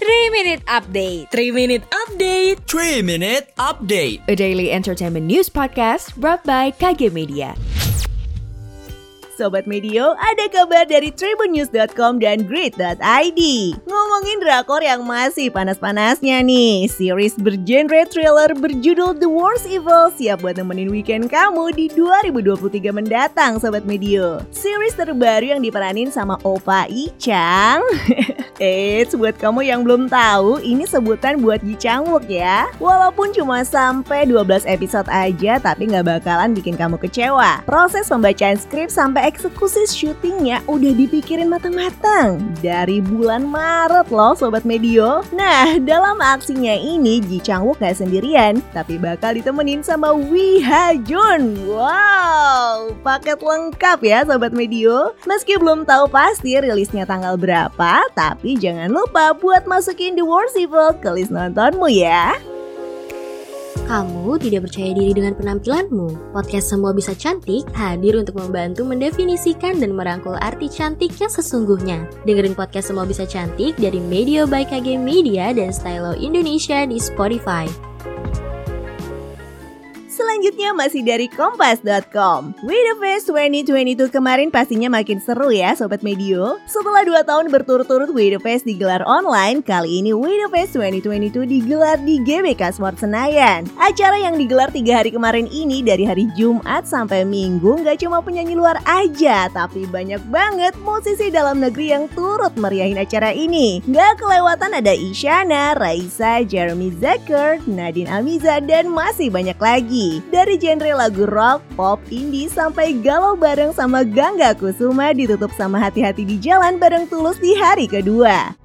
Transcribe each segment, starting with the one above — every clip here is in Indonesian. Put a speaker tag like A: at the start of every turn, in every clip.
A: 3 Minute Update.
B: 3 Minute Update.
C: 3 Minute Update.
A: A daily entertainment news podcast brought by KG Media.
D: Sobat Medio, ada kabar dari tribunnews.com dan grid.id. Ngomongin drakor yang masih panas-panasnya nih, series bergenre thriller berjudul The Worst Evil siap buat nemenin weekend kamu di 2023 mendatang Sobat Medio. Series terbaru yang diperanin sama Opa Ichang. Eits, buat kamu yang belum tahu, ini sebutan buat Ji Chang Wook ya. Walaupun cuma sampai 12 episode aja, tapi nggak bakalan bikin kamu kecewa. Proses pembacaan skrip sampai eksekusi syutingnya udah dipikirin matang-matang dari bulan Maret loh Sobat Medio. Nah, dalam aksinya ini Ji Chang Wook gak sendirian, tapi bakal ditemenin sama Wi Ha Jun. Wow, paket lengkap ya Sobat Medio. Meski belum tahu pasti rilisnya tanggal berapa, tapi jangan lupa buat masukin The Evil ke list nontonmu ya.
B: Kamu tidak percaya diri dengan penampilanmu? Podcast Semua Bisa Cantik hadir untuk membantu mendefinisikan dan merangkul arti cantik yang sesungguhnya. Dengerin podcast Semua Bisa Cantik dari Media by KG Media dan Stylo Indonesia di Spotify.
D: Selanjutnya masih dari kompas.com. With the Fest 2022 kemarin pastinya makin seru ya Sobat Medio. Setelah 2 tahun berturut-turut With the Fest digelar online, kali ini With the Fest 2022 digelar di GBK Sport Senayan. Acara yang digelar tiga hari kemarin ini dari hari Jumat sampai Minggu nggak cuma penyanyi luar aja, tapi banyak banget musisi dalam negeri yang turut meriahin acara ini. Nggak kelewatan ada Isyana, Raisa, Jeremy Zucker, Nadine Amiza, dan masih banyak lagi. Dari genre lagu rock, pop, indie, sampai galau bareng sama Gangga Kusuma ditutup sama hati-hati di jalan bareng Tulus di hari kedua.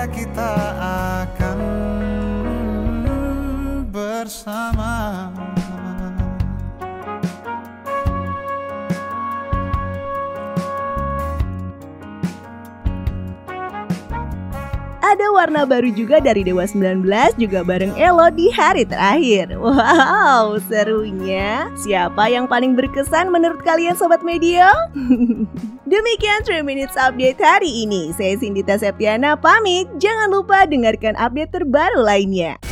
E: Kan kita akan
D: Ada warna baru juga dari Dewa 19 juga bareng Elo di hari terakhir. Wow, serunya. Siapa yang paling berkesan menurut kalian Sobat Media? Demikian 3 Minutes Update hari ini. Saya Sindita Septiana pamit. Jangan lupa dengarkan update terbaru lainnya.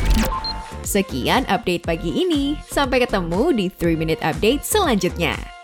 A: Sekian update pagi ini Sampai ketemu di 3 Minute Update selanjutnya